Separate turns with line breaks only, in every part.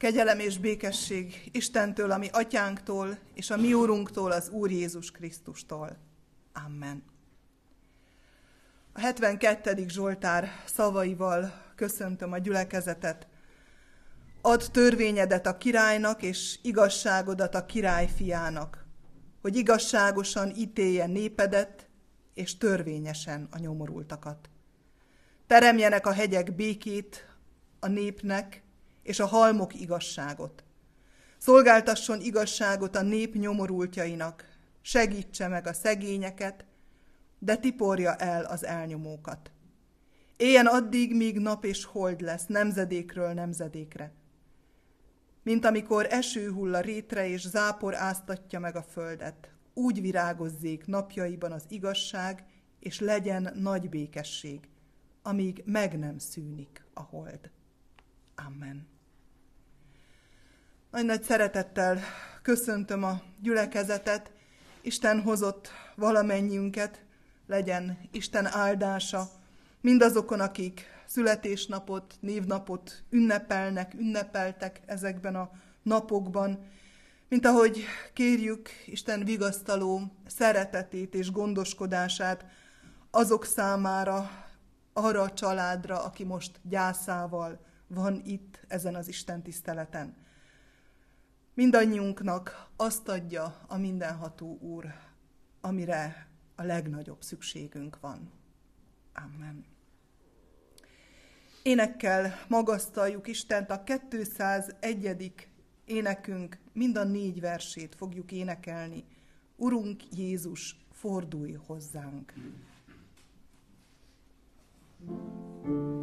Kegyelem és békesség Istentől, ami atyánktól, és a mi úrunktól, az Úr Jézus Krisztustól. Amen. A 72. Zsoltár szavaival köszöntöm a gyülekezetet. Add törvényedet a királynak, és igazságodat a király fiának, hogy igazságosan ítélje népedet, és törvényesen a nyomorultakat. Teremjenek a hegyek békét a népnek, és a halmok igazságot. Szolgáltasson igazságot a nép nyomorultjainak, segítse meg a szegényeket, de tiporja el az elnyomókat. Éljen addig, míg nap és hold lesz, nemzedékről nemzedékre. Mint amikor eső hull a rétre, és zápor áztatja meg a földet, úgy virágozzék napjaiban az igazság, és legyen nagy békesség, amíg meg nem szűnik a hold. Amen. Nagy-nagy szeretettel köszöntöm a gyülekezetet, Isten hozott valamennyiünket, legyen Isten áldása. Mindazokon, akik születésnapot, névnapot ünnepelnek, ünnepeltek ezekben a napokban, mint ahogy kérjük Isten vigasztaló szeretetét és gondoskodását azok számára, arra a családra, aki most gyászával van itt ezen az Isten tiszteleten. Mindannyiunknak azt adja a mindenható Úr, amire a legnagyobb szükségünk van. Amen. Énekkel magasztaljuk Istent, a 201. énekünk mind a négy versét fogjuk énekelni. Urunk Jézus, fordulj hozzánk! thank you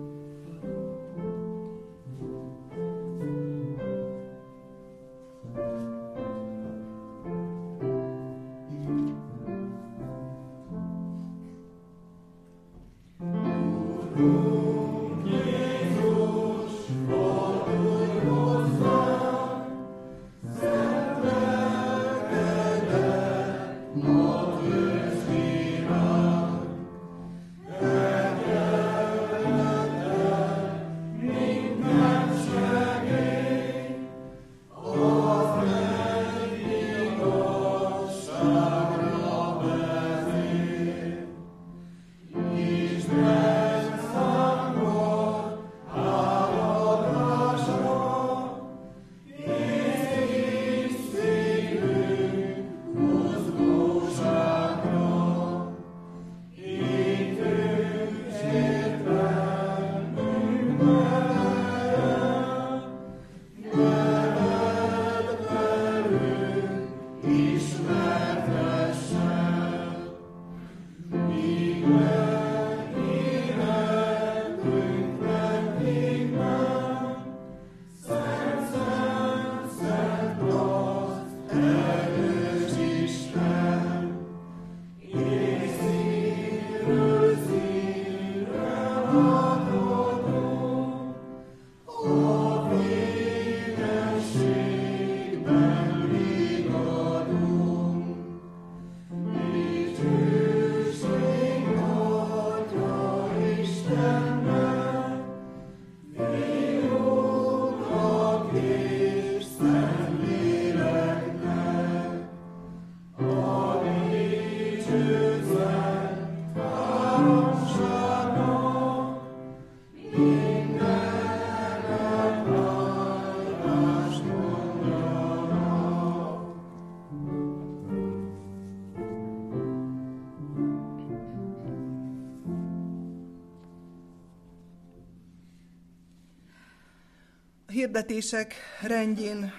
hirdetések rendjén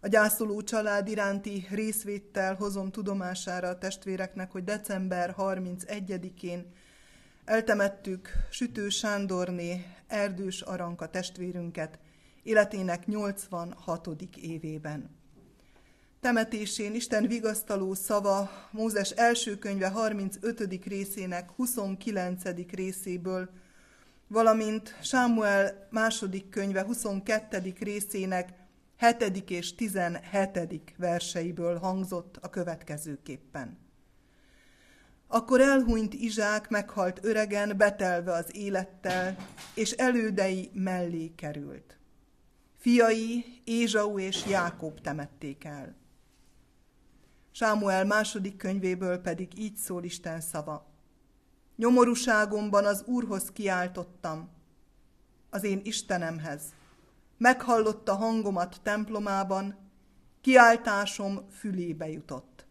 a gyászoló család iránti részvéttel hozom tudomására a testvéreknek, hogy december 31-én eltemettük Sütő Sándorné Erdős Aranka testvérünket életének 86. évében. Temetésén Isten vigasztaló szava Mózes első könyve 35. részének 29. részéből valamint Sámuel második könyve 22. részének 7. és 17. verseiből hangzott a következőképpen. Akkor elhunyt Izsák meghalt öregen, betelve az élettel, és elődei mellé került. Fiai Ézsau és Jákob temették el. Sámuel második könyvéből pedig így szól Isten szava. Nyomorúságomban az Úrhoz kiáltottam, az én Istenemhez. Meghallotta hangomat templomában, kiáltásom fülébe jutott.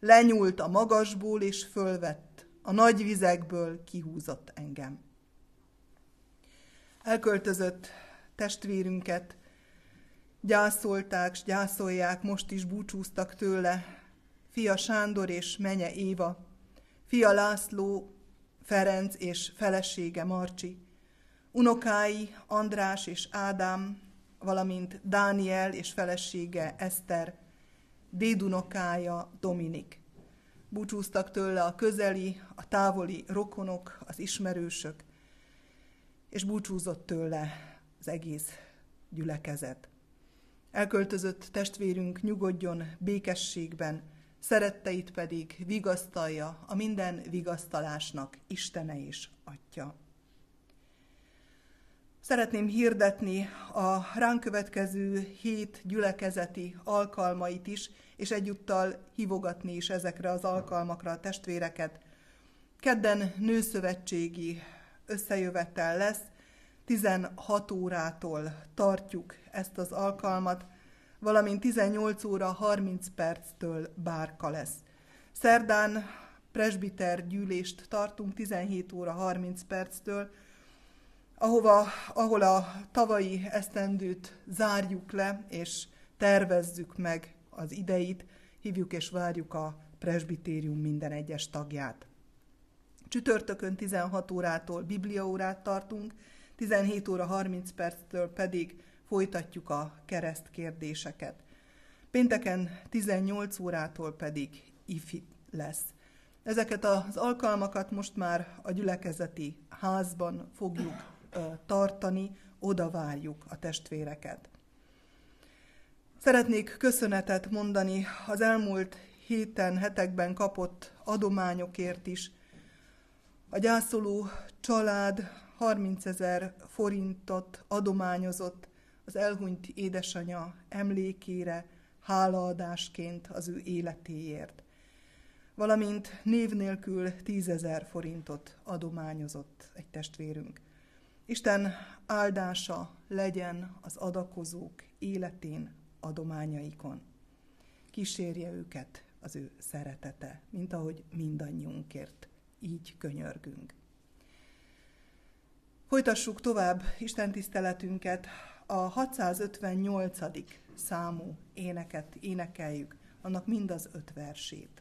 Lenyúlt a magasból és fölvett, a nagy vizekből kihúzott engem. Elköltözött testvérünket gyászolták, s gyászolják, most is búcsúztak tőle, fia Sándor és menye Éva, fia László, Ferenc és felesége Marcsi, unokái András és Ádám, valamint Dániel és felesége Eszter, dédunokája Dominik. Búcsúztak tőle a közeli, a távoli rokonok, az ismerősök, és búcsúzott tőle az egész gyülekezet. Elköltözött testvérünk nyugodjon békességben, szeretteit pedig vigasztalja a minden vigasztalásnak Istene és Atya. Szeretném hirdetni a ránk következő hét gyülekezeti alkalmait is, és egyúttal hívogatni is ezekre az alkalmakra a testvéreket. Kedden nőszövetségi összejövetel lesz, 16 órától tartjuk ezt az alkalmat, valamint 18 óra 30 perctől bárka lesz. Szerdán presbiter gyűlést tartunk 17 óra 30 perctől, ahova, ahol a tavalyi esztendőt zárjuk le, és tervezzük meg az ideit, hívjuk és várjuk a presbitérium minden egyes tagját. Csütörtökön 16 órától bibliaórát tartunk, 17 óra 30 perctől pedig folytatjuk a kereszt kérdéseket. Pénteken 18 órától pedig ifi lesz. Ezeket az alkalmakat most már a gyülekezeti házban fogjuk tartani, oda várjuk a testvéreket. Szeretnék köszönetet mondani az elmúlt héten, hetekben kapott adományokért is. A gyászoló család 30 ezer forintot adományozott az elhunyt édesanyja emlékére, hálaadásként az ő életéért. Valamint név nélkül tízezer forintot adományozott egy testvérünk. Isten áldása legyen az adakozók életén, adományaikon. Kísérje őket az ő szeretete, mint ahogy mindannyiunkért így könyörgünk. Folytassuk tovább Isten tiszteletünket, a 658. számú éneket énekeljük, annak mind az öt versét.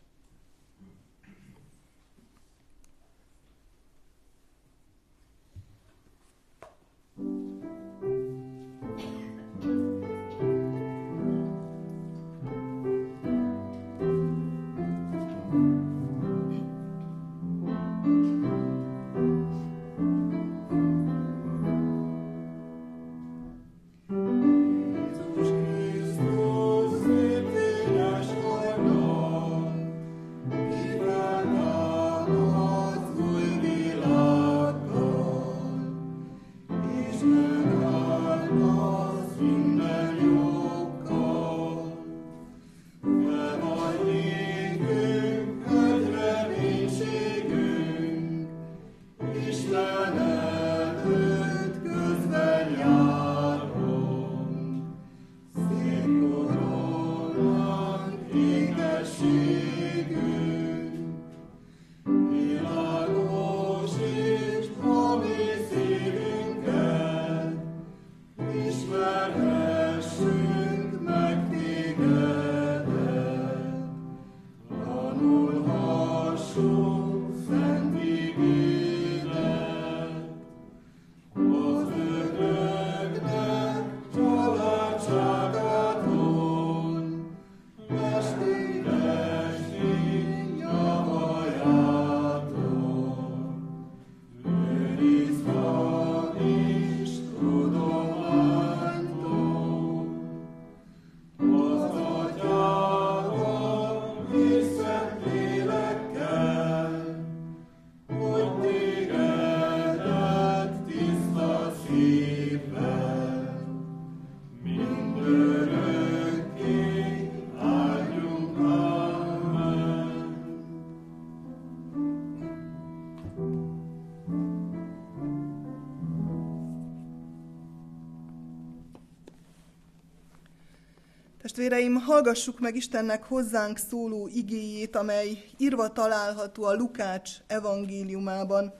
Hallgassuk meg Istennek hozzánk szóló igéjét, amely írva található a Lukács evangéliumában,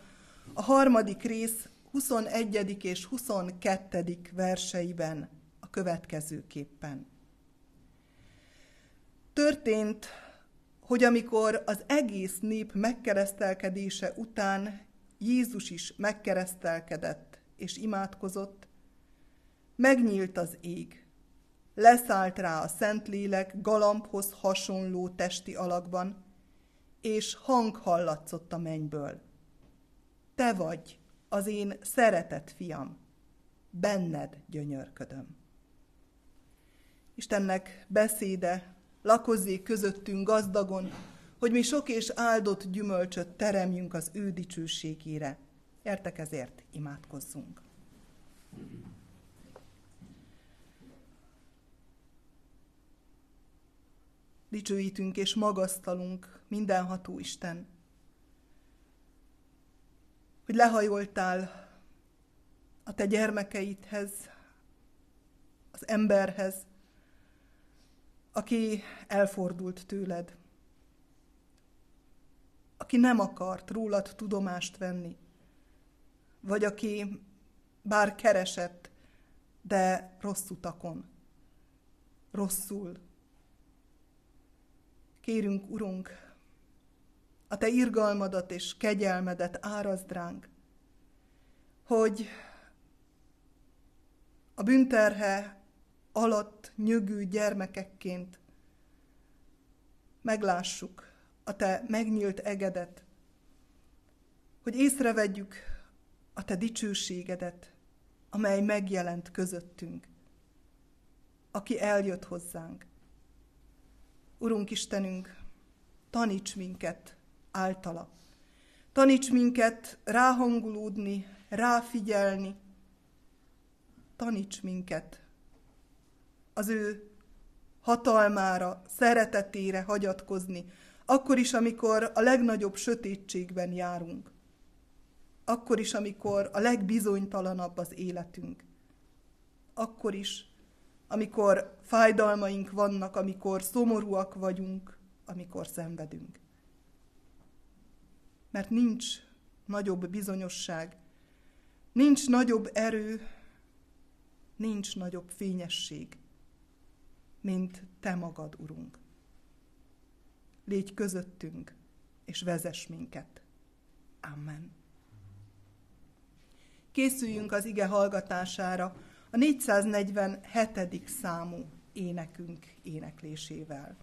a harmadik rész 21. és 22. verseiben a következőképpen. Történt, hogy amikor az egész nép megkeresztelkedése után Jézus is megkeresztelkedett és imádkozott, megnyílt az ég, leszállt rá a Szentlélek galambhoz hasonló testi alakban, és hang hallatszott a mennyből. Te vagy az én szeretett fiam, benned gyönyörködöm. Istennek beszéde lakozzék közöttünk gazdagon, hogy mi sok és áldott gyümölcsöt teremjünk az ő dicsőségére. Értek ezért imádkozzunk. Dicsőítünk és magasztalunk mindenható Isten, hogy lehajoltál a te gyermekeidhez, az emberhez, aki elfordult tőled, aki nem akart rólad tudomást venni, vagy aki bár keresett, de rossz utakon, rosszul. Kérünk, Urunk, a Te irgalmadat és kegyelmedet árazd ránk, hogy a bünterhe alatt nyögő gyermekekként meglássuk a Te megnyílt egedet, hogy észrevegyük a Te dicsőségedet, amely megjelent közöttünk, aki eljött hozzánk. Urunk Istenünk, taníts minket általa. Taníts minket ráhangulódni, ráfigyelni. Taníts minket az ő hatalmára, szeretetére hagyatkozni, akkor is, amikor a legnagyobb sötétségben járunk. Akkor is, amikor a legbizonytalanabb az életünk. Akkor is, amikor fájdalmaink vannak, amikor szomorúak vagyunk, amikor szenvedünk mert nincs nagyobb bizonyosság, nincs nagyobb erő, nincs nagyobb fényesség, mint Te magad, Urunk. Légy közöttünk, és vezess minket. Amen. Készüljünk az ige hallgatására a 447. számú énekünk éneklésével.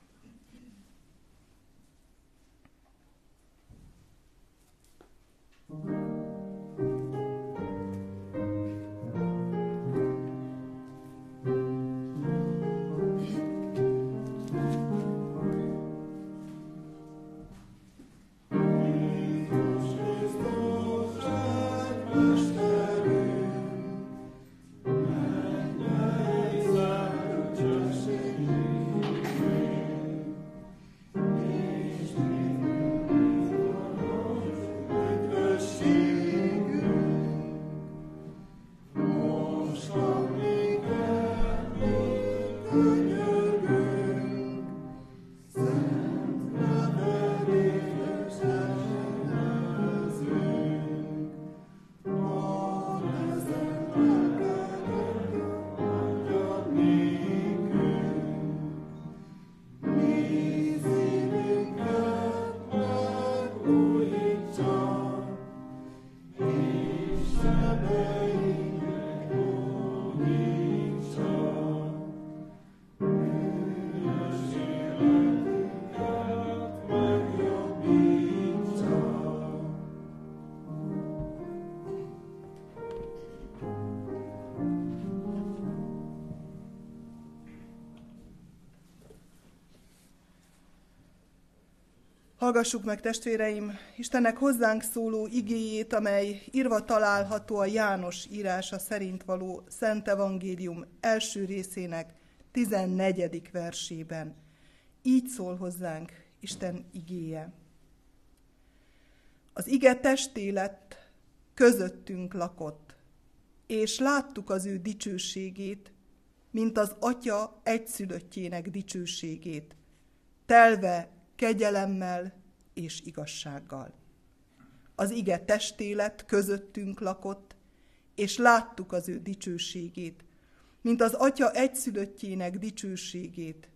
Hallgassuk meg, testvéreim, Istennek hozzánk szóló igéjét, amely írva található a János írása szerint való Szent Evangélium első részének 14. versében. Így szól hozzánk Isten igéje. Az ige testé lett, közöttünk lakott, és láttuk az ő dicsőségét, mint az atya egyszülöttjének dicsőségét, telve kegyelemmel és igazsággal. Az ige testélet közöttünk lakott, és láttuk az ő dicsőségét, mint az atya egyszülöttjének dicsőségét,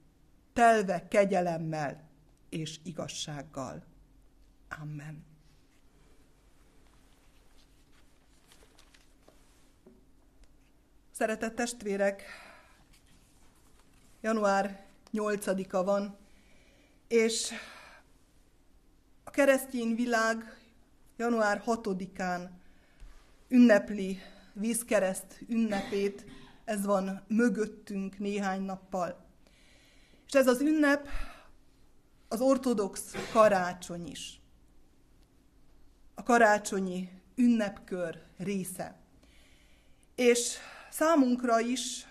telve kegyelemmel és igazsággal. Amen. Szeretett testvérek, január 8-a van, és a keresztény világ január 6-án ünnepli vízkereszt ünnepét, ez van mögöttünk néhány nappal. És ez az ünnep az ortodox karácsony is. A karácsonyi ünnepkör része. És számunkra is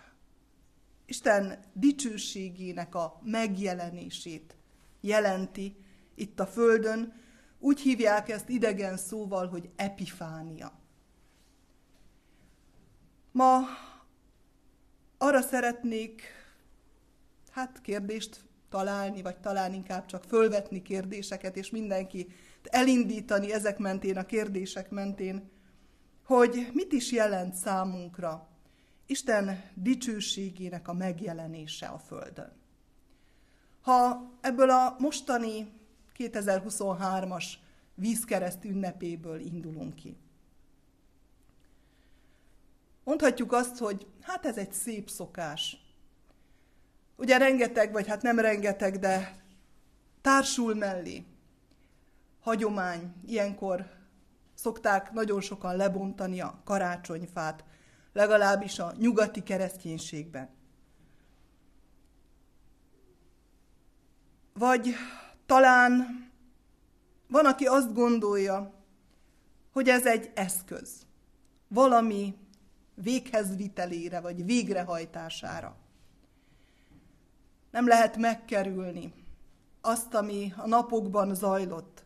Isten dicsőségének a megjelenését jelenti itt a Földön. Úgy hívják ezt idegen szóval, hogy epifánia. Ma arra szeretnék, hát kérdést találni, vagy talán inkább csak fölvetni kérdéseket, és mindenki elindítani ezek mentén, a kérdések mentén, hogy mit is jelent számunkra Isten dicsőségének a megjelenése a Földön. Ha ebből a mostani 2023-as vízkereszt ünnepéből indulunk ki, mondhatjuk azt, hogy hát ez egy szép szokás. Ugye rengeteg, vagy hát nem rengeteg, de társul mellé. Hagyomány, ilyenkor szokták nagyon sokan lebontani a karácsonyfát, legalábbis a nyugati kereszténységben. Vagy talán van, aki azt gondolja, hogy ez egy eszköz, valami véghezvitelére vagy végrehajtására. Nem lehet megkerülni azt, ami a napokban zajlott.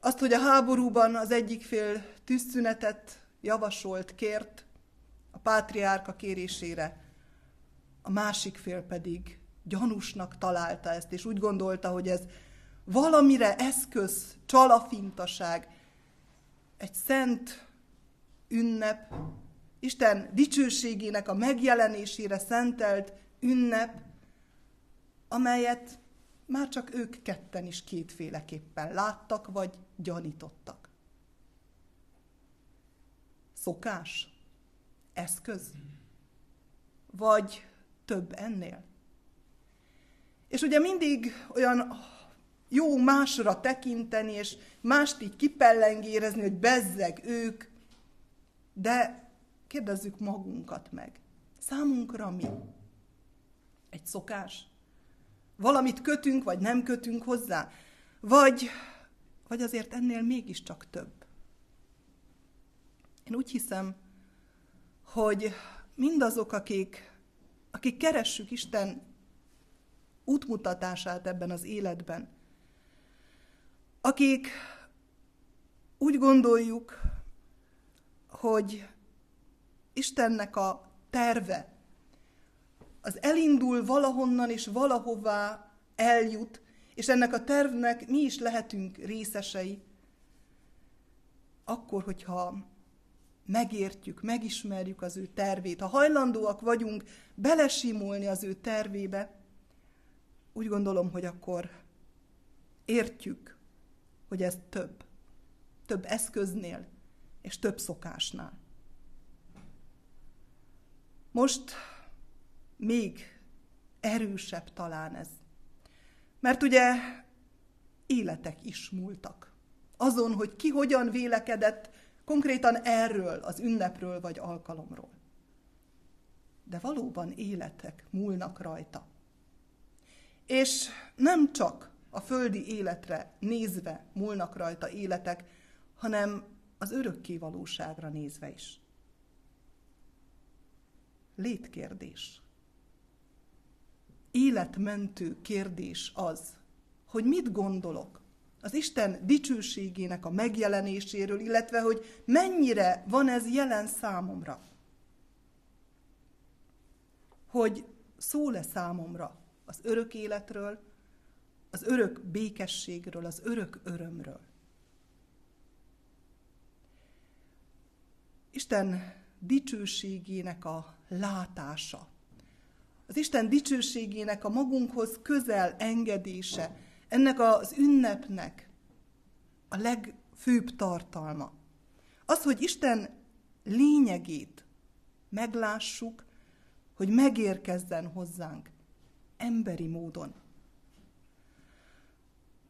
Azt, hogy a háborúban az egyik fél tűzszünetet javasolt, kért, a pátriárka kérésére, a másik fél pedig gyanúsnak találta ezt, és úgy gondolta, hogy ez valamire eszköz, csalafintaság, egy szent ünnep, Isten dicsőségének a megjelenésére szentelt ünnep, amelyet már csak ők ketten is kétféleképpen láttak vagy gyanítottak. Szokás? eszköz? Vagy több ennél? És ugye mindig olyan jó másra tekinteni, és mást így kipellengérezni, hogy bezzeg ők, de kérdezzük magunkat meg. Számunkra mi? Egy szokás? Valamit kötünk, vagy nem kötünk hozzá? Vagy, vagy azért ennél mégiscsak több? Én úgy hiszem, hogy mindazok, akik, akik keressük Isten útmutatását ebben az életben, akik úgy gondoljuk, hogy Istennek a terve az elindul valahonnan és valahová eljut, és ennek a tervnek mi is lehetünk részesei, akkor, hogyha megértjük, megismerjük az ő tervét, ha hajlandóak vagyunk belesimulni az ő tervébe, úgy gondolom, hogy akkor értjük, hogy ez több. Több eszköznél és több szokásnál. Most még erősebb talán ez. Mert ugye életek is múltak. Azon, hogy ki hogyan vélekedett Konkrétan erről, az ünnepről vagy alkalomról. De valóban életek múlnak rajta. És nem csak a földi életre nézve múlnak rajta életek, hanem az örökké valóságra nézve is. Létkérdés. Életmentő kérdés az, hogy mit gondolok az Isten dicsőségének a megjelenéséről, illetve hogy mennyire van ez jelen számomra. hogy szól-e számomra az örök életről, az örök békességről, az örök örömről. Isten dicsőségének a látása, az Isten dicsőségének a magunkhoz közel engedése, ennek az ünnepnek a legfőbb tartalma. Az, hogy Isten lényegét meglássuk, hogy megérkezzen hozzánk emberi módon.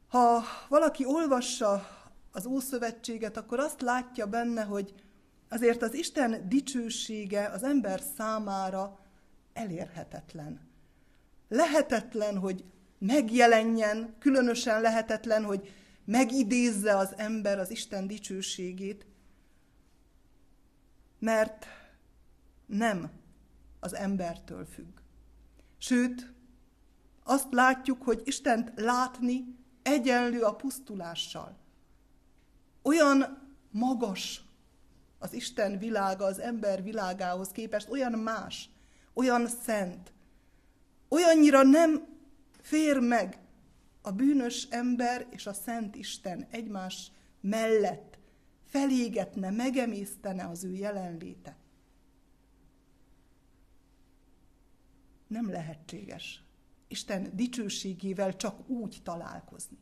Ha valaki olvassa az Ószövetséget, akkor azt látja benne, hogy azért az Isten dicsősége az ember számára elérhetetlen. Lehetetlen, hogy megjelenjen, különösen lehetetlen, hogy megidézze az ember az Isten dicsőségét, mert nem az embertől függ. Sőt, azt látjuk, hogy Istent látni egyenlő a pusztulással. Olyan magas az Isten világa az ember világához képest, olyan más, olyan szent, olyannyira nem fér meg a bűnös ember és a szent Isten egymás mellett, felégetne, megemésztene az ő jelenléte. Nem lehetséges Isten dicsőségével csak úgy találkozni.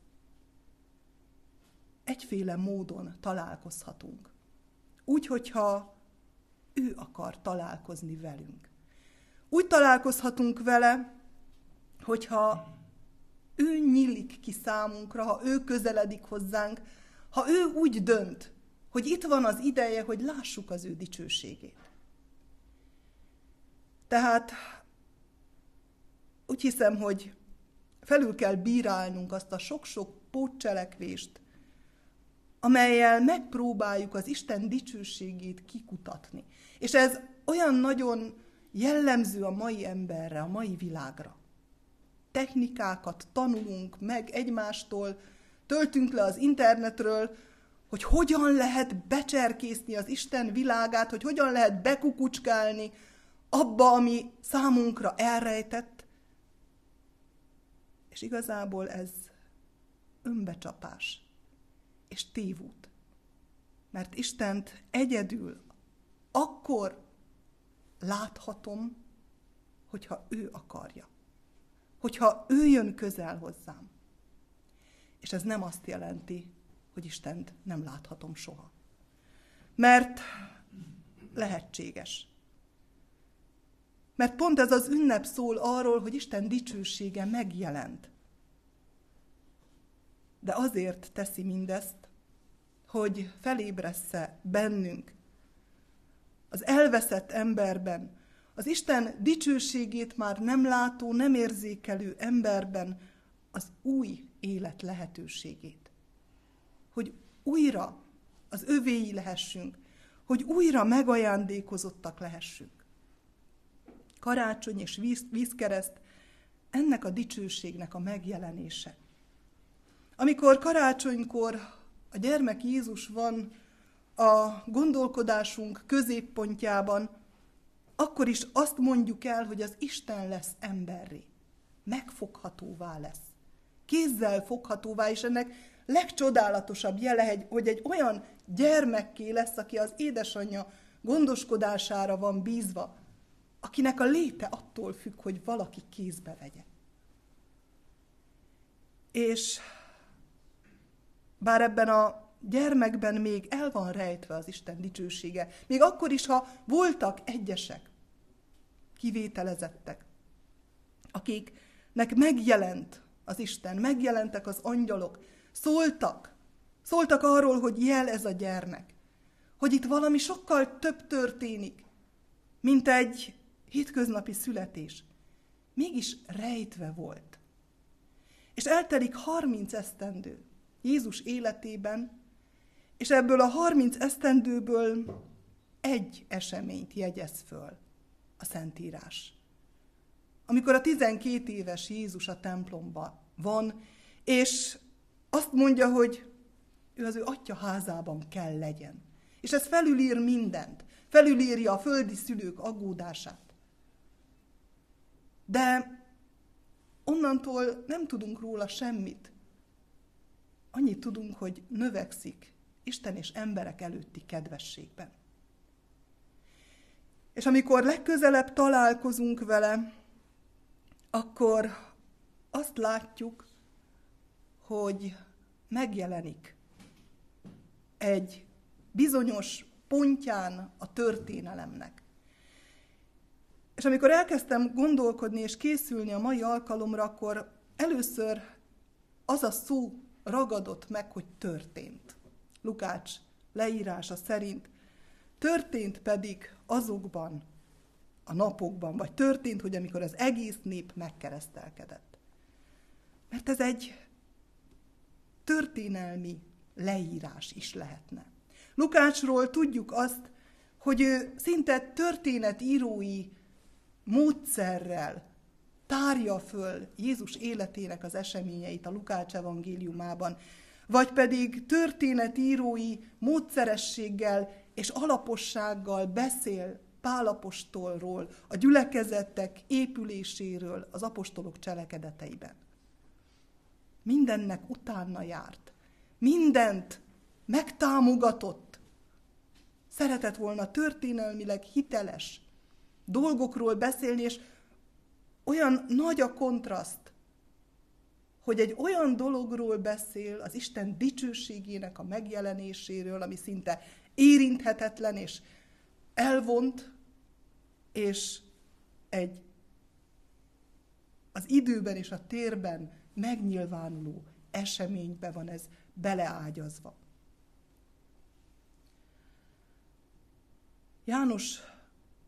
Egyféle módon találkozhatunk. Úgy, hogyha ő akar találkozni velünk. Úgy találkozhatunk vele, hogyha ő nyílik ki számunkra, ha ő közeledik hozzánk, ha ő úgy dönt, hogy itt van az ideje, hogy lássuk az ő dicsőségét. Tehát úgy hiszem, hogy felül kell bírálnunk azt a sok-sok pótcselekvést, amelyel megpróbáljuk az Isten dicsőségét kikutatni. És ez olyan nagyon jellemző a mai emberre, a mai világra. Technikákat tanulunk meg egymástól, töltünk le az internetről, hogy hogyan lehet becserkészni az Isten világát, hogy hogyan lehet bekukucskálni abba, ami számunkra elrejtett. És igazából ez önbecsapás és tévút. Mert Istent egyedül akkor láthatom, hogyha ő akarja. Hogyha ő jön közel hozzám. És ez nem azt jelenti, hogy Istent nem láthatom soha. Mert lehetséges. Mert pont ez az ünnep szól arról, hogy Isten dicsősége megjelent. De azért teszi mindezt, hogy felébressze bennünk az elveszett emberben, az Isten dicsőségét már nem látó, nem érzékelő emberben az új élet lehetőségét. Hogy újra az övéi lehessünk, hogy újra megajándékozottak lehessünk. Karácsony és víz, vízkereszt ennek a dicsőségnek a megjelenése. Amikor karácsonykor a gyermek Jézus van a gondolkodásunk középpontjában, akkor is azt mondjuk el, hogy az Isten lesz emberré. Megfoghatóvá lesz. Kézzel foghatóvá, és ennek legcsodálatosabb jele, hogy egy olyan gyermekké lesz, aki az édesanyja gondoskodására van bízva, akinek a léte attól függ, hogy valaki kézbe vegye. És bár ebben a gyermekben még el van rejtve az Isten dicsősége. Még akkor is, ha voltak egyesek, kivételezettek, akiknek megjelent az Isten, megjelentek az angyalok, szóltak, szóltak arról, hogy jel ez a gyermek, hogy itt valami sokkal több történik, mint egy hétköznapi születés. Mégis rejtve volt. És eltelik 30 esztendő Jézus életében, és ebből a 30 esztendőből egy eseményt jegyez föl a Szentírás. Amikor a 12 éves Jézus a templomban van, és azt mondja, hogy ő az ő atya házában kell legyen. És ez felülír mindent. Felülírja a földi szülők aggódását. De onnantól nem tudunk róla semmit. Annyit tudunk, hogy növekszik Isten és emberek előtti kedvességben. És amikor legközelebb találkozunk vele, akkor azt látjuk, hogy megjelenik egy bizonyos pontján a történelemnek. És amikor elkezdtem gondolkodni és készülni a mai alkalomra, akkor először az a szó ragadott meg, hogy történt. Lukács leírása szerint történt pedig azokban a napokban, vagy történt, hogy amikor az egész nép megkeresztelkedett. Mert ez egy történelmi leírás is lehetne. Lukácsról tudjuk azt, hogy ő szinte történetírói módszerrel tárja föl Jézus életének az eseményeit a Lukács evangéliumában, vagy pedig történetírói módszerességgel és alapossággal beszél Pálapostolról, a gyülekezettek épüléséről az apostolok cselekedeteiben. Mindennek utána járt. Mindent megtámogatott. Szeretett volna történelmileg hiteles dolgokról beszélni, és olyan nagy a kontraszt, hogy egy olyan dologról beszél, az Isten dicsőségének a megjelenéséről, ami szinte érinthetetlen és elvont, és egy az időben és a térben megnyilvánuló eseménybe van ez beleágyazva. János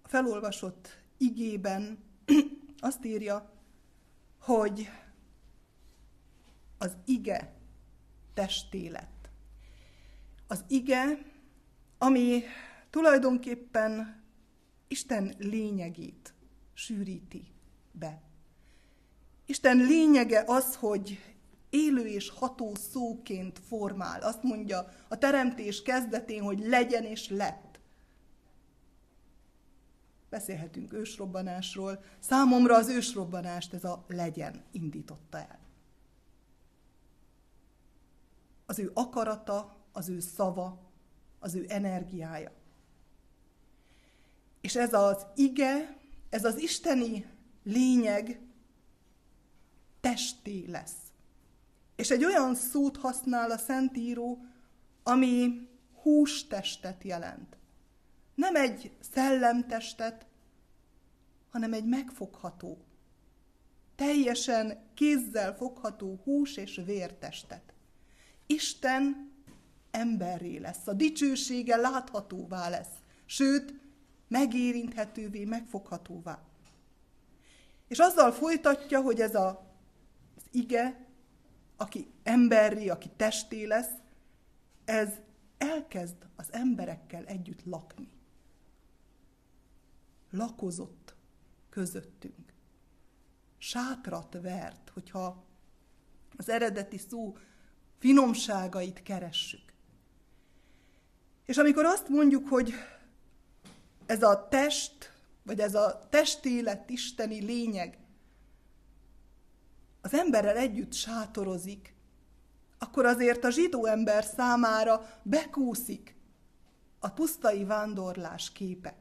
felolvasott igében azt írja, hogy az ige testé lett. Az ige, ami tulajdonképpen Isten lényegét sűríti be. Isten lényege az, hogy élő és ható szóként formál. Azt mondja a teremtés kezdetén, hogy legyen és lett. Beszélhetünk ősrobbanásról. Számomra az ősrobbanást ez a legyen indította el. Az ő akarata, az ő szava, az ő energiája. És ez az ige, ez az isteni lényeg testé lesz. És egy olyan szót használ a Szentíró, ami hústestet jelent. Nem egy szellemtestet, hanem egy megfogható, teljesen kézzel fogható hús és vértestet. Isten emberré lesz, a dicsősége láthatóvá lesz, sőt, megérinthetővé, megfoghatóvá. És azzal folytatja, hogy ez a, az ige aki emberi, aki testé lesz, ez elkezd az emberekkel együtt lakni. Lakozott közöttünk. Sátrat vert, hogyha az eredeti szó finomságait keressük. És amikor azt mondjuk, hogy ez a test, vagy ez a testélet isteni lényeg az emberrel együtt sátorozik, akkor azért a zsidó ember számára bekúszik a pusztai vándorlás képe,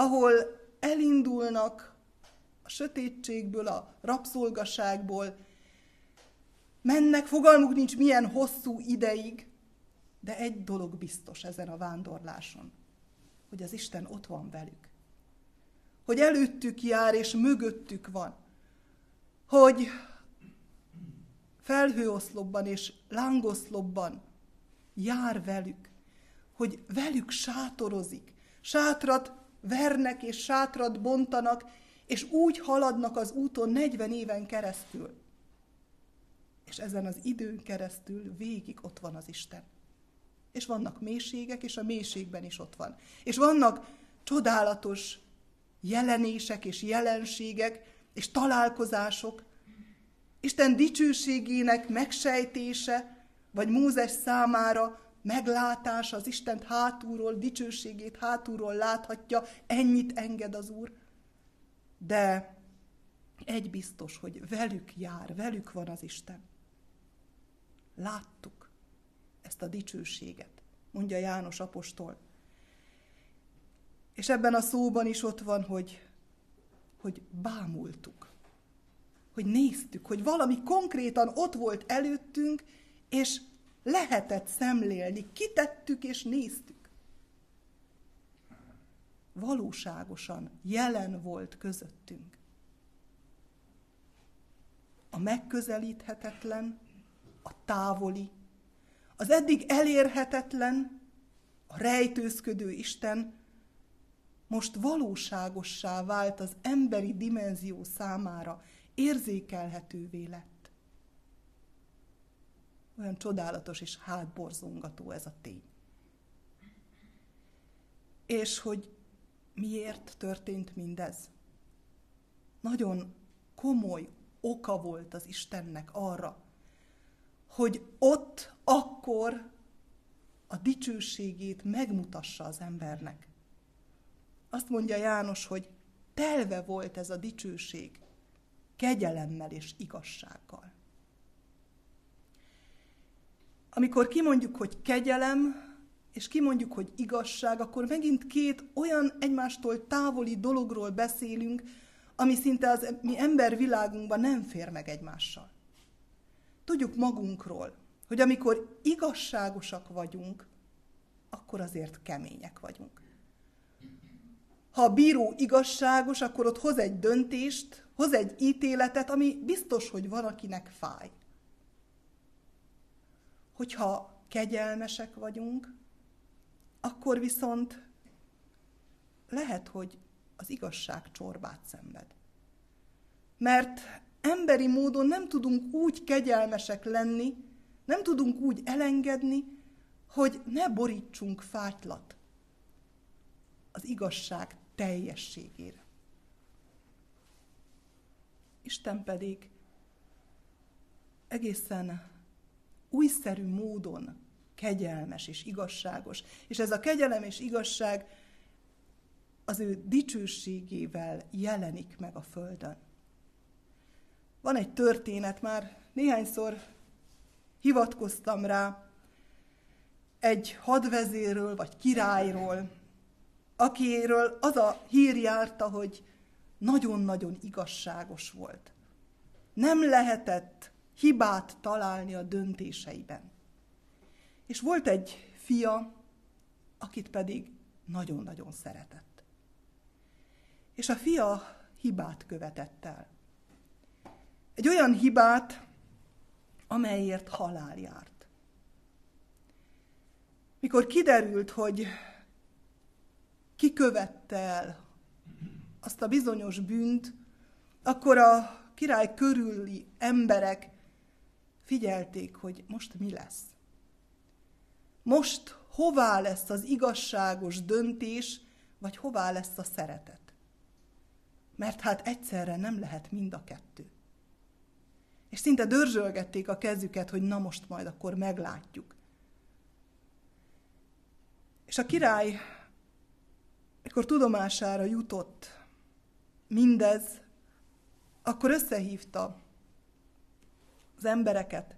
ahol elindulnak a sötétségből, a rabszolgaságból, mennek, fogalmuk nincs milyen hosszú ideig, de egy dolog biztos ezen a vándorláson, hogy az Isten ott van velük. Hogy előttük jár és mögöttük van. Hogy felhőoszlopban és lángoszlopban jár velük, hogy velük sátorozik, sátrat vernek és sátrat bontanak, és úgy haladnak az úton 40 éven keresztül. És ezen az időn keresztül végig ott van az Isten. És vannak mélységek, és a mélységben is ott van. És vannak csodálatos jelenések és jelenségek, és találkozások, Isten dicsőségének megsejtése, vagy Mózes számára meglátása, az Istent hátulról, dicsőségét hátulról láthatja, ennyit enged az Úr. De egy biztos, hogy velük jár, velük van az Isten. Láttuk ezt a dicsőséget, mondja János apostol. És ebben a szóban is ott van, hogy, hogy bámultuk, hogy néztük, hogy valami konkrétan ott volt előttünk, és lehetett szemlélni, kitettük és néztük. Valóságosan jelen volt közöttünk. A megközelíthetetlen, a távoli, az eddig elérhetetlen, a rejtőzködő Isten most valóságossá vált az emberi dimenzió számára, érzékelhetővé lett. Olyan csodálatos és hátborzongató ez a tény. És hogy miért történt mindez? Nagyon komoly oka volt az Istennek arra, hogy ott, akkor a dicsőségét megmutassa az embernek. Azt mondja János, hogy telve volt ez a dicsőség kegyelemmel és igazsággal. Amikor kimondjuk, hogy kegyelem, és kimondjuk, hogy igazság, akkor megint két olyan egymástól távoli dologról beszélünk, ami szinte az mi embervilágunkban nem fér meg egymással. Tudjuk magunkról, hogy amikor igazságosak vagyunk, akkor azért kemények vagyunk. Ha a bíró igazságos, akkor ott hoz egy döntést, hoz egy ítéletet, ami biztos, hogy van, akinek fáj. Hogyha kegyelmesek vagyunk, akkor viszont lehet, hogy az igazság csorbát szenved. Mert emberi módon nem tudunk úgy kegyelmesek lenni, nem tudunk úgy elengedni, hogy ne borítsunk fátylat az igazság teljességére. Isten pedig egészen újszerű módon kegyelmes és igazságos. És ez a kegyelem és igazság az ő dicsőségével jelenik meg a Földön. Van egy történet, már néhányszor hivatkoztam rá, egy hadvezérről vagy királyról, akiről az a hír járta, hogy nagyon-nagyon igazságos volt. Nem lehetett hibát találni a döntéseiben. És volt egy fia, akit pedig nagyon-nagyon szeretett. És a fia hibát követett el. Egy olyan hibát, amelyért halál járt. Mikor kiderült, hogy ki követte el azt a bizonyos bűnt, akkor a király körüli emberek figyelték, hogy most mi lesz. Most hová lesz az igazságos döntés, vagy hová lesz a szeretet. Mert hát egyszerre nem lehet mind a kettő. És szinte dörzsölgették a kezüket, hogy na most majd akkor meglátjuk. És a király, mikor tudomására jutott mindez, akkor összehívta az embereket,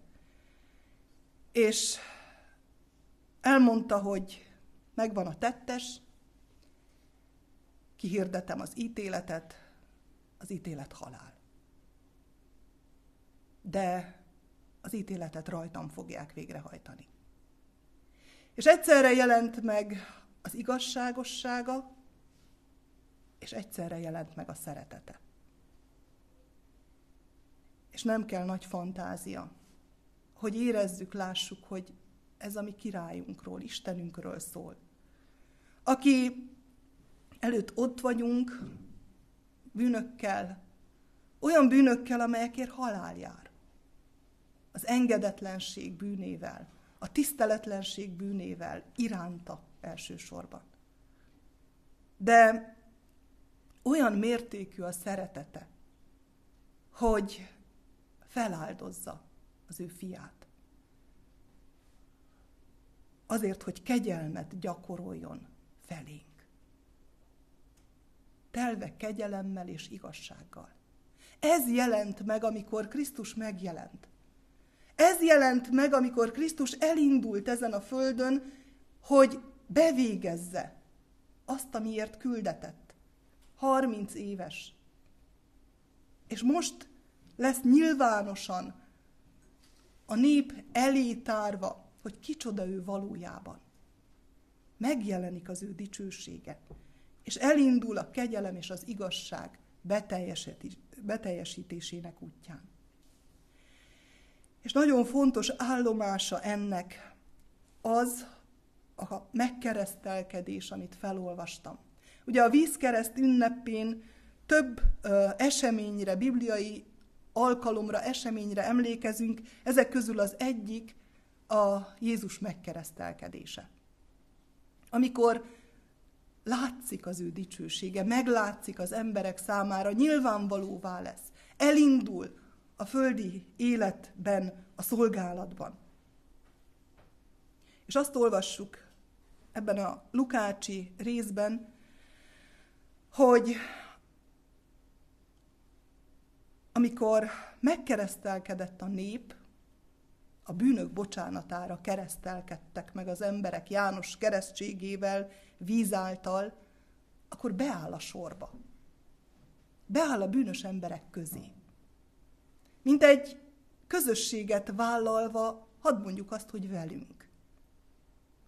és elmondta, hogy megvan a tettes, kihirdetem az ítéletet, az ítélet halál. De az ítéletet rajtam fogják végrehajtani. És egyszerre jelent meg az igazságossága, és egyszerre jelent meg a szeretete. És nem kell nagy fantázia, hogy érezzük, lássuk, hogy ez a mi királyunkról, Istenünkről szól. Aki előtt ott vagyunk, bűnökkel, olyan bűnökkel, amelyekért halál jár. Az engedetlenség bűnével, a tiszteletlenség bűnével iránta elsősorban. De olyan mértékű a szeretete, hogy feláldozza az ő fiát. Azért, hogy kegyelmet gyakoroljon felénk. telve kegyelemmel és igazsággal. Ez jelent meg, amikor Krisztus megjelent. Ez jelent meg, amikor Krisztus elindult ezen a földön, hogy bevégezze azt, amiért küldetett. 30 éves. És most lesz nyilvánosan a nép elé tárva, hogy kicsoda ő valójában. Megjelenik az ő dicsősége, és elindul a kegyelem és az igazság beteljesítésének útján. És nagyon fontos állomása ennek az a megkeresztelkedés, amit felolvastam. Ugye a vízkereszt ünnepén több ö, eseményre, bibliai alkalomra, eseményre emlékezünk, ezek közül az egyik a Jézus megkeresztelkedése. Amikor látszik az ő dicsősége, meglátszik az emberek számára, nyilvánvalóvá lesz, elindul a földi életben, a szolgálatban. És azt olvassuk ebben a Lukácsi részben, hogy amikor megkeresztelkedett a nép, a bűnök bocsánatára keresztelkedtek meg az emberek János keresztségével, víz által, akkor beáll a sorba. Beáll a bűnös emberek közé. Mint egy közösséget vállalva, hadd mondjuk azt, hogy velünk.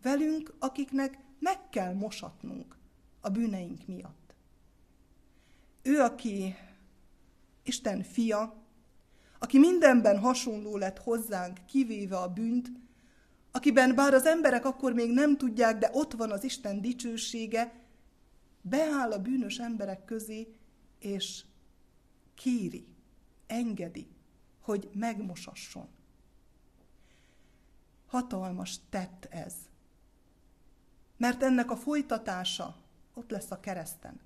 Velünk, akiknek meg kell mosatnunk a bűneink miatt. Ő, aki Isten fia, aki mindenben hasonló lett hozzánk, kivéve a bűnt, akiben bár az emberek akkor még nem tudják, de ott van az Isten dicsősége, beáll a bűnös emberek közé, és kéri, engedi, hogy megmosasson. Hatalmas tett ez. Mert ennek a folytatása ott lesz a kereszten.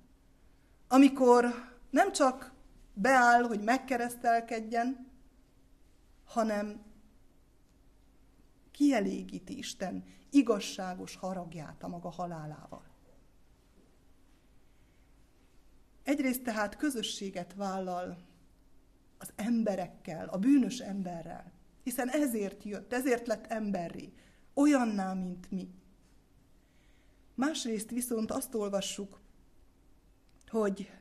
Amikor nem csak beáll, hogy megkeresztelkedjen, hanem kielégíti Isten igazságos haragját a maga halálával. Egyrészt tehát közösséget vállal az emberekkel, a bűnös emberrel, hiszen ezért jött, ezért lett emberré, olyanná, mint mi. Másrészt viszont azt olvassuk, hogy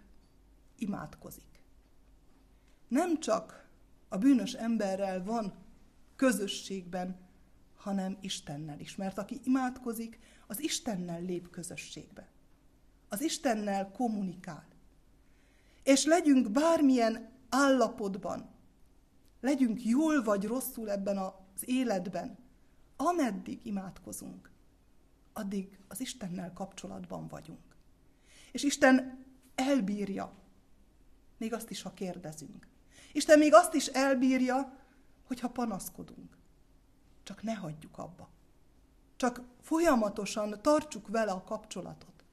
imádkozik. Nem csak a bűnös emberrel van közösségben, hanem Istennel is. Mert aki imádkozik, az Istennel lép közösségbe. Az Istennel kommunikál. És legyünk bármilyen állapotban, legyünk jól vagy rosszul ebben az életben, ameddig imádkozunk, addig az Istennel kapcsolatban vagyunk. És Isten elbírja, még azt is, ha kérdezünk. Isten még azt is elbírja, hogyha panaszkodunk. Csak ne hagyjuk abba. Csak folyamatosan tartsuk vele a kapcsolatot.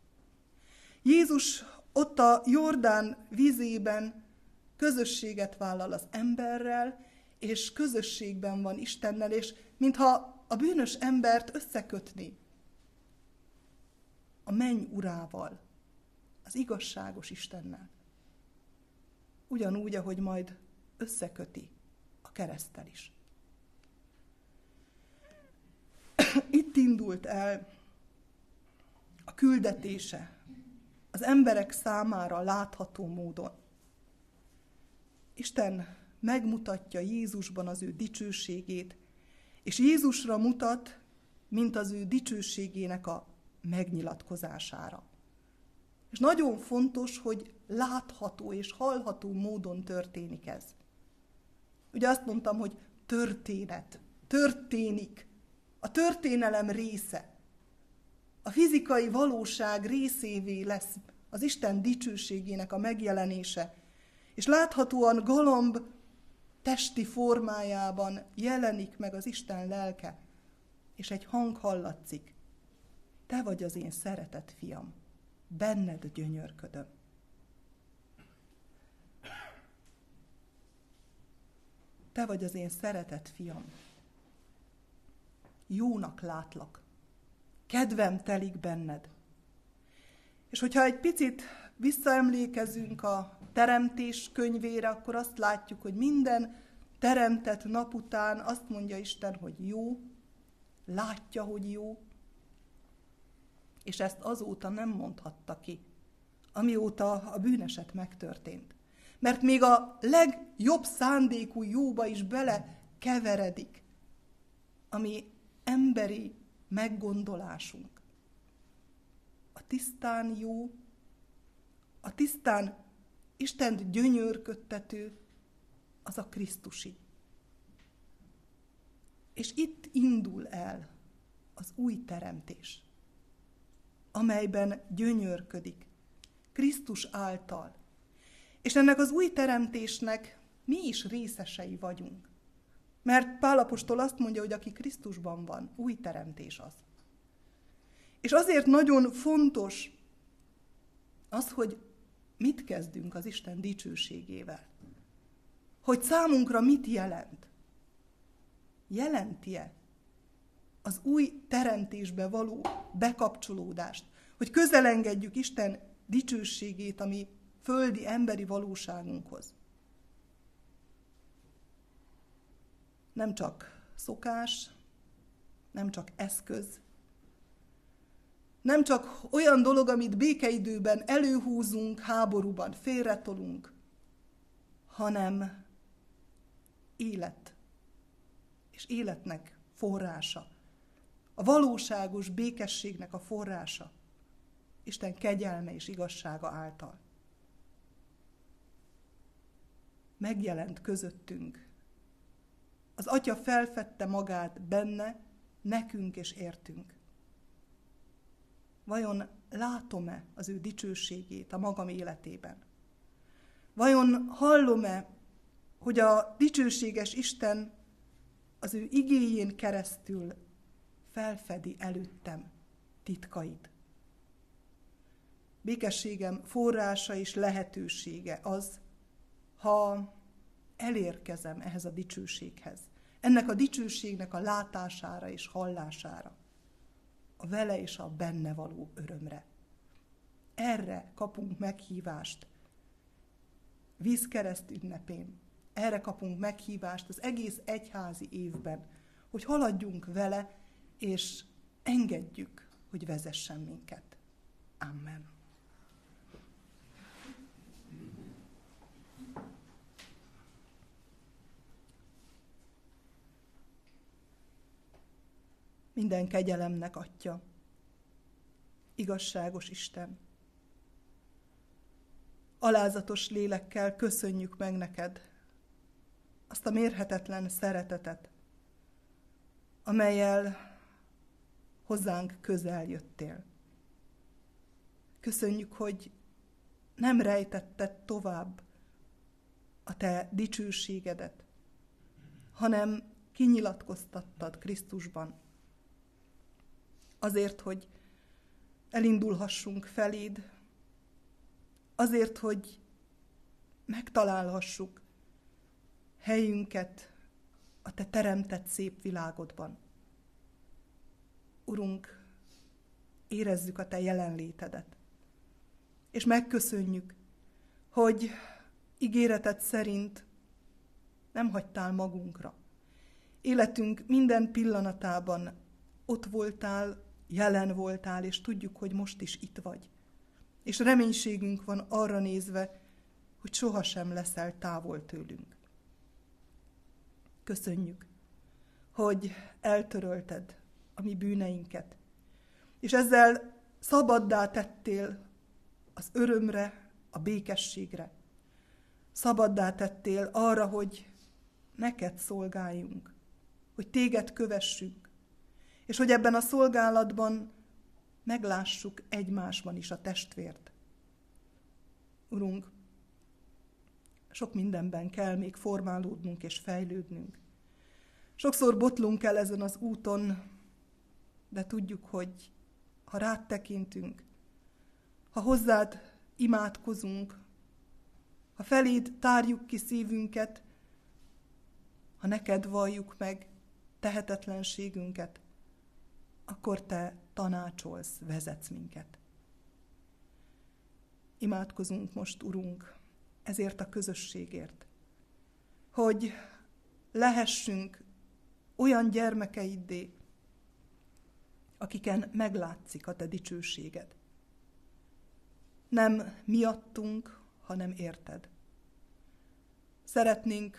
Jézus ott a Jordán vízében közösséget vállal az emberrel, és közösségben van Istennel, és mintha a bűnös embert összekötni a menny urával, az igazságos Istennel. Ugyanúgy, ahogy majd összeköti a keresztel is. Itt indult el a küldetése az emberek számára látható módon. Isten megmutatja Jézusban az ő dicsőségét, és Jézusra mutat, mint az ő dicsőségének a megnyilatkozására. És nagyon fontos, hogy látható és hallható módon történik ez. Ugye azt mondtam, hogy történet, történik, a történelem része. A fizikai valóság részévé lesz az Isten dicsőségének a megjelenése. És láthatóan galomb testi formájában jelenik meg az Isten lelke, és egy hang hallatszik. Te vagy az én szeretett fiam, benned gyönyörködöm. Te vagy az én szeretett fiam. Jónak látlak. Kedvem telik benned. És hogyha egy picit visszaemlékezünk a teremtés könyvére, akkor azt látjuk, hogy minden teremtett nap után azt mondja Isten, hogy jó, látja, hogy jó, és ezt azóta nem mondhatta ki, amióta a bűneset megtörtént. Mert még a legjobb szándékú jóba is bele keveredik, ami emberi meggondolásunk. A tisztán jó, a tisztán Istent gyönyörködtető, az a Krisztusi. És itt indul el az új teremtés, amelyben gyönyörködik Krisztus által. És ennek az új teremtésnek mi is részesei vagyunk. Mert Pálapostól azt mondja, hogy aki Krisztusban van, új teremtés az. És azért nagyon fontos az, hogy mit kezdünk az Isten dicsőségével. Hogy számunkra mit jelent. Jelenti-e az új teremtésbe való bekapcsolódást, hogy közelengedjük Isten dicsőségét, ami földi emberi valóságunkhoz. Nem csak szokás, nem csak eszköz, nem csak olyan dolog, amit békeidőben előhúzunk, háborúban félretolunk, hanem élet és életnek forrása. A valóságos békességnek a forrása. Isten kegyelme és igazsága által. Megjelent közöttünk. Az Atya felfedte magát benne, nekünk és értünk. Vajon látom-e az ő dicsőségét a magam életében? Vajon hallom-e, hogy a dicsőséges Isten az ő igéjén keresztül felfedi előttem titkait? Békességem forrása és lehetősége az, ha elérkezem ehhez a dicsőséghez, ennek a dicsőségnek a látására és hallására a vele és a benne való örömre. Erre kapunk meghívást vízkereszt ünnepén. Erre kapunk meghívást az egész egyházi évben, hogy haladjunk vele, és engedjük, hogy vezessen minket. Amen. Minden kegyelemnek atya. Igazságos Isten. Alázatos lélekkel köszönjük meg neked azt a mérhetetlen szeretetet, amelyel hozzánk közel jöttél. Köszönjük, hogy nem rejtetted tovább a te dicsőségedet, hanem kinyilatkoztattad Krisztusban azért, hogy elindulhassunk feléd, azért, hogy megtalálhassuk helyünket a te teremtett szép világodban. Urunk, érezzük a te jelenlétedet, és megköszönjük, hogy ígéreted szerint nem hagytál magunkra. Életünk minden pillanatában ott voltál jelen voltál, és tudjuk, hogy most is itt vagy. És reménységünk van arra nézve, hogy sohasem leszel távol tőlünk. Köszönjük, hogy eltörölted a mi bűneinket, és ezzel szabaddá tettél az örömre, a békességre. Szabaddá tettél arra, hogy neked szolgáljunk, hogy téged kövessünk, és hogy ebben a szolgálatban meglássuk egymásban is a testvért. Urunk, sok mindenben kell még formálódnunk és fejlődnünk. Sokszor botlunk el ezen az úton, de tudjuk, hogy ha rád tekintünk, ha hozzád imádkozunk, ha feléd tárjuk ki szívünket, ha neked valljuk meg tehetetlenségünket, akkor te tanácsolsz, vezetsz minket. Imádkozunk most, Urunk, ezért a közösségért, hogy lehessünk olyan gyermekeiddé, akiken meglátszik a te dicsőséged. Nem miattunk, hanem érted. Szeretnénk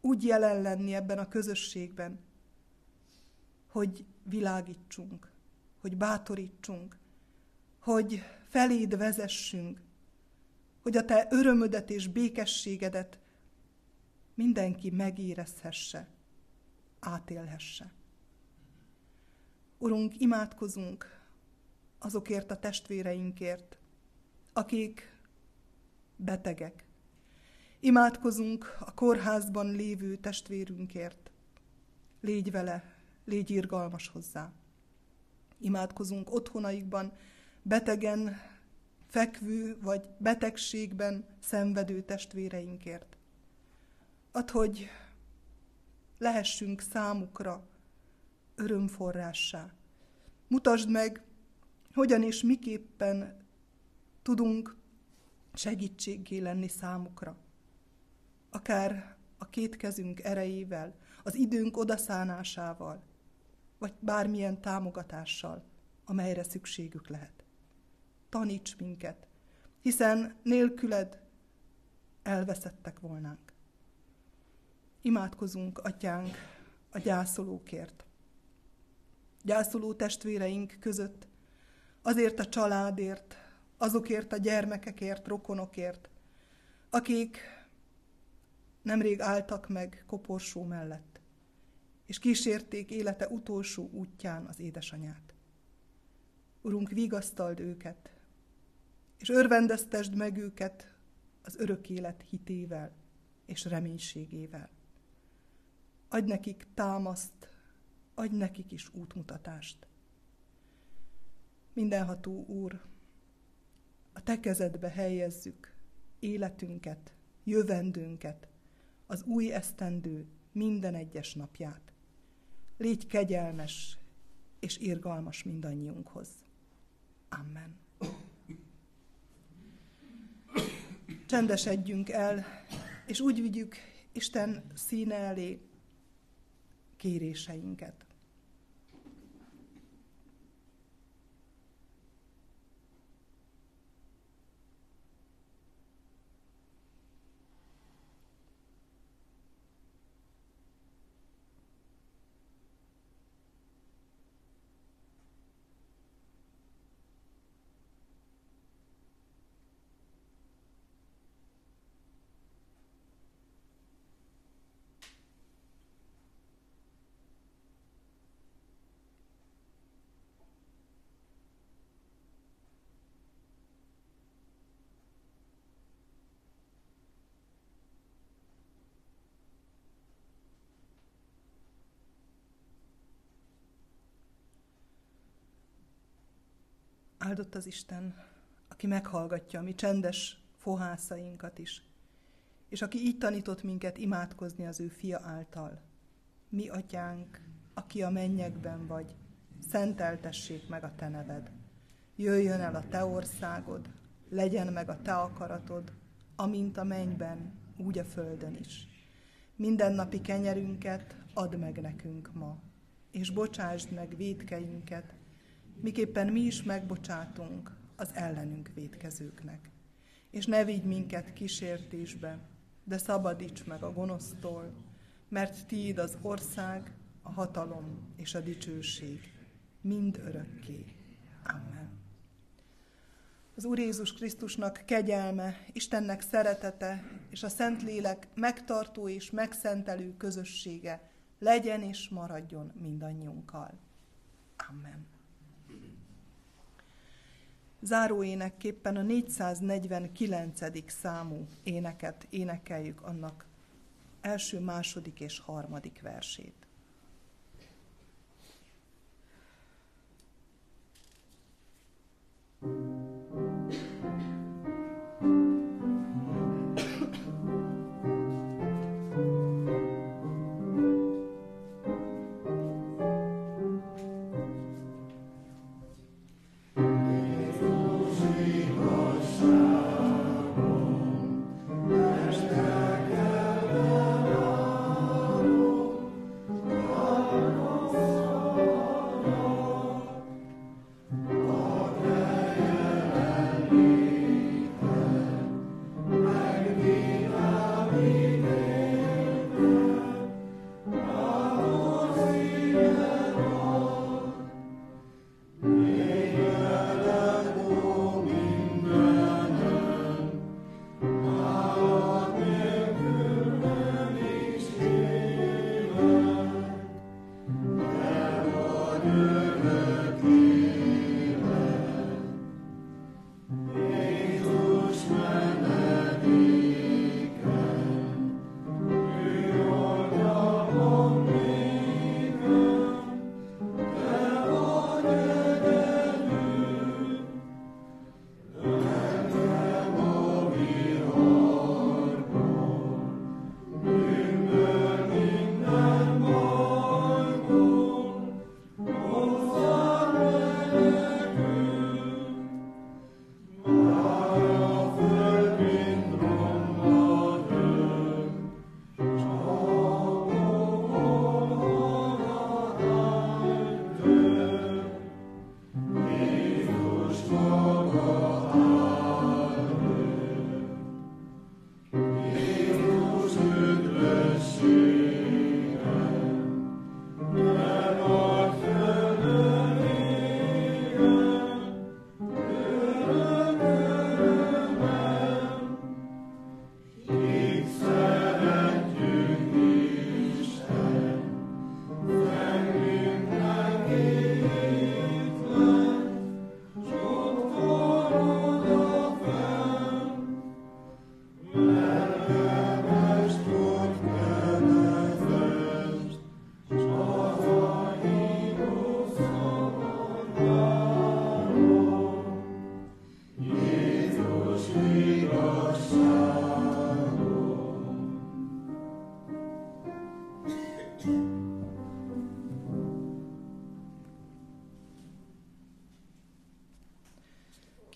úgy jelen lenni ebben a közösségben, hogy világítsunk, hogy bátorítsunk, hogy feléd vezessünk, hogy a te örömödet és békességedet mindenki megérezhesse, átélhesse. Urunk, imádkozunk azokért a testvéreinkért, akik betegek. Imádkozunk a kórházban lévő testvérünkért. Légy vele, légy irgalmas hozzá. Imádkozunk otthonaikban, betegen, fekvő vagy betegségben szenvedő testvéreinkért. Add, hogy lehessünk számukra örömforrássá. Mutasd meg, hogyan és miképpen tudunk segítséggé lenni számukra. Akár a két kezünk erejével, az időnk odaszánásával, vagy bármilyen támogatással, amelyre szükségük lehet. Taníts minket, hiszen nélküled elveszettek volnánk. Imádkozunk, atyánk, a gyászolókért. Gyászoló testvéreink között, azért a családért, azokért a gyermekekért, rokonokért, akik nemrég álltak meg koporsó mellett, és kísérték élete utolsó útján az édesanyát. Urunk, vigasztald őket, és örvendeztesd meg őket az örök élet hitével és reménységével. Adj nekik támaszt, adj nekik is útmutatást. Mindenható Úr, a Te kezedbe helyezzük életünket, jövendőnket, az új esztendő minden egyes napját. Légy kegyelmes és irgalmas mindannyiunkhoz. Amen. Csendesedjünk el, és úgy vigyük Isten színe elé kéréseinket. Áldott az Isten, aki meghallgatja a mi csendes fohászainkat is, és aki így tanított minket imádkozni az ő fia által. Mi, atyánk, aki a mennyekben vagy, szenteltessék meg a te neved. Jöjjön el a te országod, legyen meg a te akaratod, amint a mennyben, úgy a földön is. Mindennapi kenyerünket add meg nekünk ma, és bocsásd meg védkeinket, miképpen mi is megbocsátunk az ellenünk védkezőknek. És ne vigy minket kísértésbe, de szabadíts meg a gonosztól, mert tiéd az ország, a hatalom és a dicsőség mind örökké. Amen. Az Úr Jézus Krisztusnak kegyelme, Istennek szeretete és a Szentlélek megtartó és megszentelő közössége legyen és maradjon mindannyiunkkal. Amen. Záróénekképpen a 449. számú éneket énekeljük annak első, második és harmadik versét.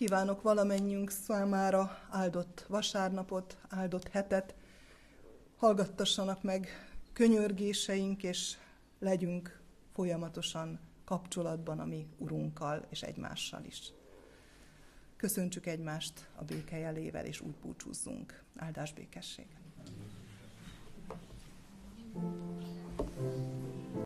Kívánok valamennyünk számára áldott vasárnapot, áldott hetet. Hallgattassanak meg könyörgéseink, és legyünk folyamatosan kapcsolatban a mi Urunkkal és egymással is. Köszöntsük egymást a békejelével, és úgy búcsúzzunk. Áldás békesség! Thank you.